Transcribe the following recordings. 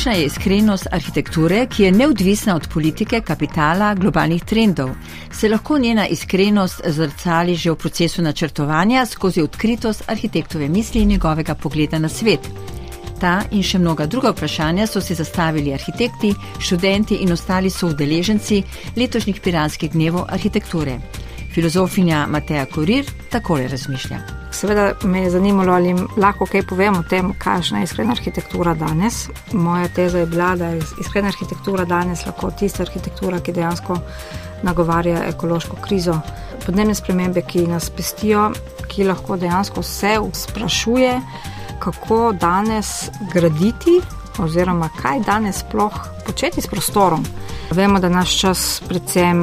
Kakšna je iskrenost arhitekture, ki je neodvisna od politike, kapitala, globalnih trendov? Se lahko njena iskrenost zrcali že v procesu načrtovanja skozi odkritost arhitektove misli in njegovega pogleda na svet? Ta in še mnoga druga vprašanja so si zastavili arhitekti, študenti in ostali soudeleženci letošnjih piranskih dnevov arhitekture. Filozofinja Mateja Kurir takole razmišlja. Seveda me je zanimalo, ali lahko kaj povem o tem, kakšna je iskrena arhitektura danes. Moja teza je bila, da je iskrena arhitektura danes lahko tista arhitektura, ki dejansko nagovarja ekološko krizo. Podnebne spremembe, ki nas pestijo, ki lahko dejansko vse sprašuje, kako danes graditi, oziroma kaj danes sploh početi s prostorom. Vemo, da naš čas predvsem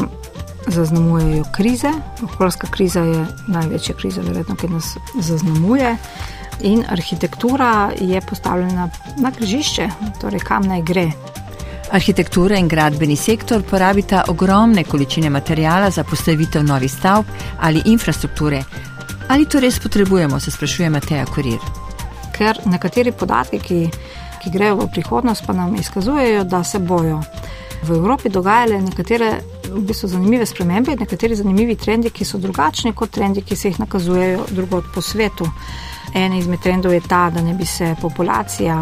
zaznamujejo krize. Okoljska kriza je največja kriza, verjetno, ki nas zaznamuje. In arhitektura je postavljena na križišče, torej kam naj gre. Arhitektura in gradbeni sektor porabita ogromne količine materijala za postavitev novih stavb ali infrastrukture. Ali to res potrebujemo, se sprašuje Mateja Kurir. Ker nekateri podatki, ki, ki grejo v prihodnost, pa nam izkazujejo, da se bojo v Evropi dogajale nekatere v bistvu zanimive spremembe, nekateri zanimivi trendi, ki so drugačni kot trendi, ki se jih nakazujejo drugod po svetu. En izmed trendov je ta, da ne bi se populacija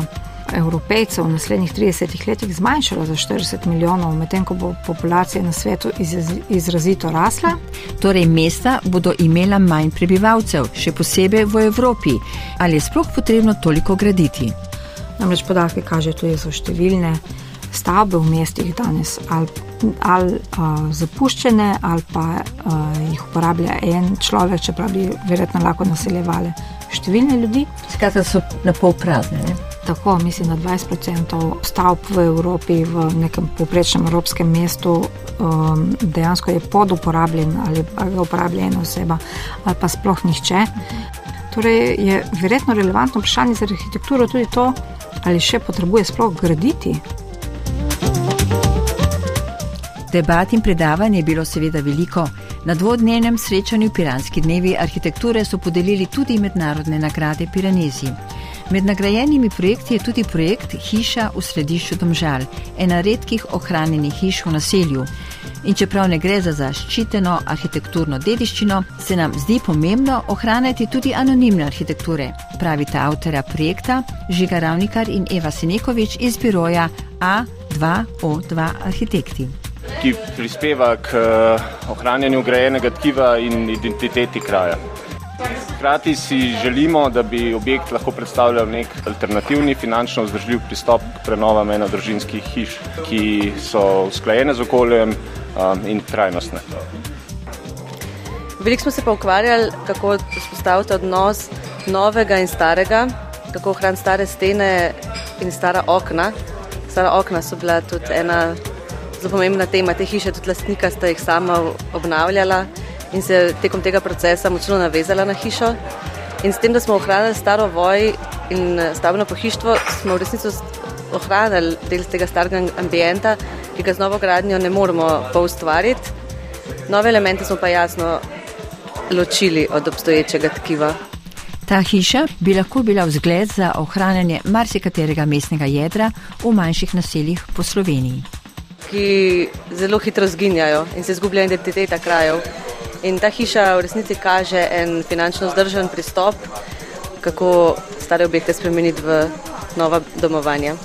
evropejcev v naslednjih 30 letih zmanjšala za 40 milijonov, medtem ko bo populacija na svetu izrazito rasla. Torej, mesta bodo imela manj prebivalcev, še posebej v Evropi. Ali je sploh potrebno toliko graditi? Namreč podatke kaže tudi za številne stavbe v mestih danes, ali, ali uh, zapuščene, ali pa uh, jih uporablja en človek, čeprav bi verjetno lahko naseljevali številne ljudi. Skratka, so na pol prazne. Ne? Tako, mislim, da 20% stavb v Evropi, v nekem poprečnem evropskem mestu, um, dejansko je poduporabljen ali ga uporablja ena oseba, ali pa sploh nihče. Torej, je verjetno relevantno vprašanje za arhitekturo tudi to, ali še potrebuje sploh graditi Debat in predavanj je bilo seveda veliko. Na dvodnevnem srečanju Piranski dnevi arhitekture so podelili tudi mednarodne nagrade Piranezi. Med nagrajenimi projekti je tudi projekt Hiša v središču Domžal, ena redkih ohranjenih hiš v naselju. In čeprav ne gre za zaščiteno arhitekturno dediščino, se nam zdi pomembno ohranjati tudi anonimne arhitekture, pravita avtorja projekta Žiga Ravnikar in Eva Senekovič iz biroja A2O2 Arhitekti ki prispeva k eh, ohranjanju grajenega tkiva in identiteti kraja. Hkrati si želimo, da bi objekt lahko predstavljal nek alternativni, finančno vzdržljiv pristop k prenovam enodružinskih hiš, ki so usklajene z okoljem um, in trajnostne. Veliko smo se pa ukvarjali, kako vzpostaviti odnos novega in starega, kako ohraniti stare stene in stara okna. Stara okna so bila tudi ena zelo pomembna tema. Te hiše, tudi lastnika, sta jih sama obnavljala in se tekom tega procesa močno navezala na hišo. In s tem, da smo ohranili staro voj in eh, stavno pohištvo, smo v resnici ohranili del tega starega ambienta, ki ga z novo gradnjo ne moremo pa ustvariti. Nove elemente smo pa jasno ločili od obstoječega tkiva. Ta hiša bi lahko bila vzgled za ohranjanje marsikaterega mestnega jedra v manjših naseljih po Sloveniji ki zelo hitro zginjajo in se izgublja identiteta krajev. In ta hiša v resnici kaže en finančno vzdržen pristop, kako stare objekte spremeniti v nova domovanja.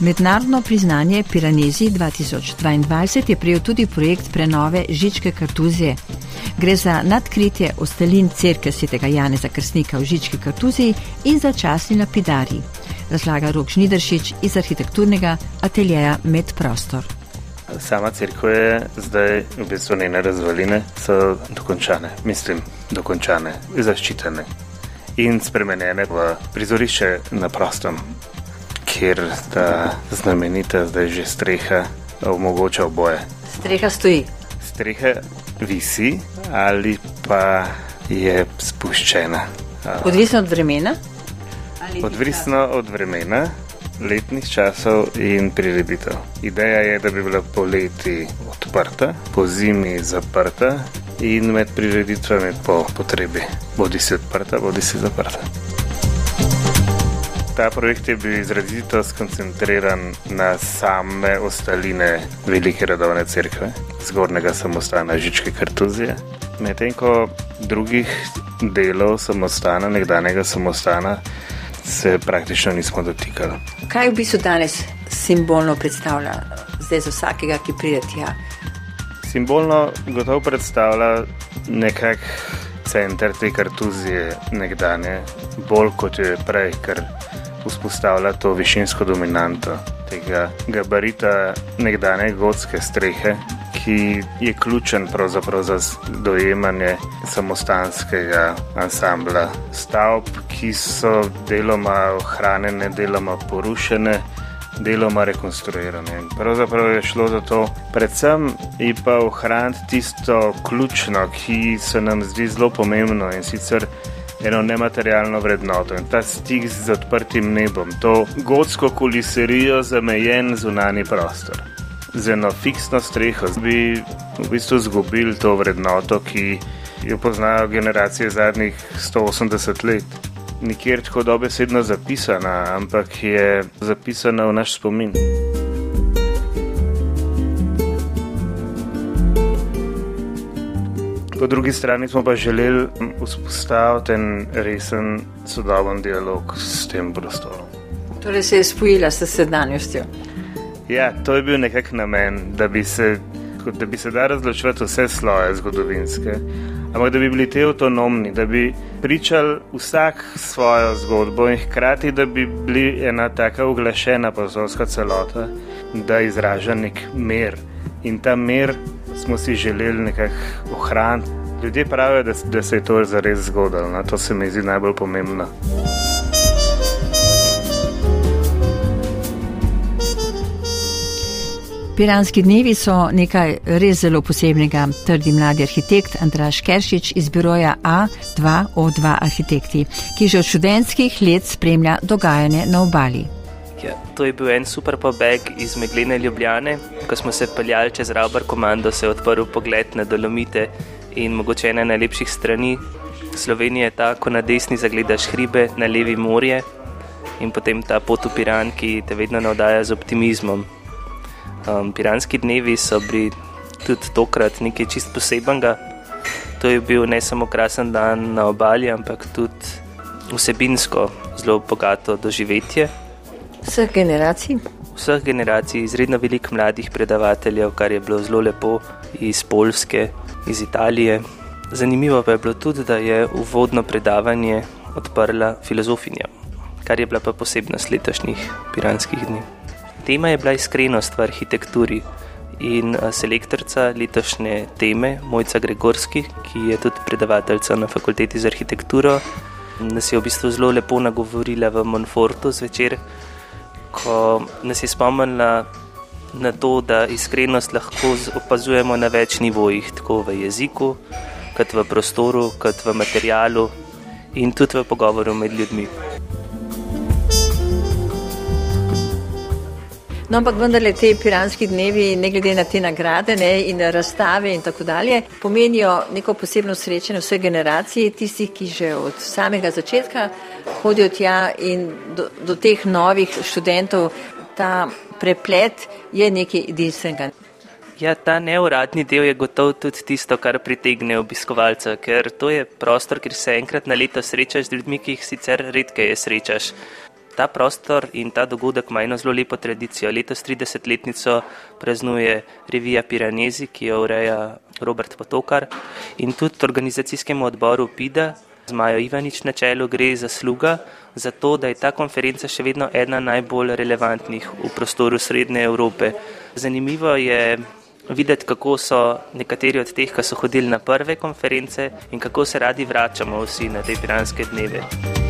Mednarodno priznanje Piranezi 2022 je prijel tudi projekt prenove Žičke Kartuzije. Gre za nadkritje ostalin crkve svetega Janeza Krstnika v Žički Kartuziji in za časni lapidari razlaga Rok Žnidršič iz arhitekturnega ateljeja Medprostor. Sama crkva je zdaj, v bistvu njene razvaline so dokončane, mislim, dokončane, zaščitene in spremenjene v prizorišče na prostom, kjer ta znamenita zdaj že streha omogoča oboje. Streha stoji. Streha visi ali pa je spuščena. Odvisno od vremena. Odvisno od vremena, letnih časov in prireditev. Ideja je, da bi bila poleti odprta, po zimi zaprta in med prireditvami po potrebi, bodi si odprta, bodi si zaprta. ta projekt je bil izrazito skoncentriran na same ostaline velike redovne cerkve, zgornjega samostana Žičke Kartuzije. Medtem ko drugih delov samostana, nekdanjega samostana, se praktično nismo dotikali. Kaj v bistvu danes simbolno predstavlja zdaj za vsakega, ki pride tja? Simbolno gotovo predstavlja nekak center te kartuzije nekdanje, bolj kot je prej, ker vzpostavlja to višinsko dominanto tega gabarita nekdanje gotske strehe, ki je ključen pravzaprav za dojemanje samostanskega ansambla stavb, ki so deloma ohranjene, deloma porušene. Deloma rekonstruirane. Pravzaprav je šlo za to, predvsem je pa ohraniti tisto ključno, ki se nam zdi zelo pomembno in sicer eno nematerialno vrednoto in ta stik z odprtim nebom, to gotsko kuliserijo zamejen zunani prostor. Z eno fiksno streho bi v bistvu izgubili to vrednoto, ki jo poznajo generacije zadnjih 180 let. Nikjer tako dobesedno zapisana, ampak je zapisana v naš spomin. Po drugi strani smo pa želeli vzpostaviti en resen, sodoben dialog s tem prostorom. Torej se je spojila s sedanjostjo. Ja, to je bil nekak namen, da bi se, da bi se da razločiti vse sloje zgodovinske, ampak da bi bili te avtonomni, da bi pričali vsak svojo zgodbo in hkrati, da bi bili ena taka uglašena pozorska celota, da izraža nek mir. In ta mir smo si želeli nekako ohraniti. Ljudje pravijo, da, da se je to zares zgodilo, no? to se mi zdi najbolj pomembno. Piranski dnevi so nekaj res zelo posebnega, trdi mladi arhitekt Andraš Keršič iz biroja A2O2 Arhitekti, ki že od študentskih let spremlja dogajanje na obali. Ja, to je bil en super pobeg iz Meglene Ljubljane. Ko smo se peljali čez Rabar komando, se je odprl pogled na Dolomite in mogoče ena najlepših strani Slovenije je ta, ko na desni zagledaš hribe, na levi morje in potem ta pot v Piran, ki te vedno navdaja z optimizmom. Um, piranski dnevi so bili tudi tokrat nekaj čist posebenega. To je bil ne samo krasen dan na obali, ampak tudi vsebinsko zelo bogato doživetje. Vseh generacij? Vseh generacij, izredno veliko mladih predavateljev, kar je bilo zelo lepo iz Polske, iz Italije. Zanimivo pa je bilo tudi, da je uvodno predavanje odprla filozofinja, kar je bila pa posebnost letošnjih piranskih dni. Tema je bila iskrenost v arhitekturi in selektorica letošnje teme, Mojca Gregorski, ki je tudi predavateljica na fakulteti za arhitekturo, nas je v bistvu zelo lepo nagovorila v Monfortu zvečer ko nas je spomnila na to, da iskrenost lahko opazujemo na več nivojih, tako v jeziku, kot v prostoru, kot v materialu in tudi v pogovoru med ljudmi. No, ampak vendarle te piranski dnevi, ne glede na te nagrade ne, in razstave in tako dalje, pomenijo neko posebno srečanje vse generacije, tistih, ki že od samega začetka hodijo tja in do, do teh novih študentov ta preplet je nekaj edinstvenega. Ja, ta neuradni del je gotovo tudi tisto, kar pritegne obiskovalca, ker to je prostor, kjer se enkrat na leto srečaš z ljudmi, ki jih sicer redkeje srečaš. Ta prostor in ta dogodek ima eno zelo lepo tradicijo. Letos 30-letnico praznuje revija Piranezi, ki jo ureja Robert Potokar in tudi organizacijskemu odboru PIDA z Majo Ivanič na čelu gre za sluga, za to, da je ta konferenca še vedno ena najbolj relevantnih v prostoru Srednje Evrope. Zanimivo je videti, kako so nekateri od teh, ki so hodili na prve konference in kako se radi vračamo vsi na te piranske dneve.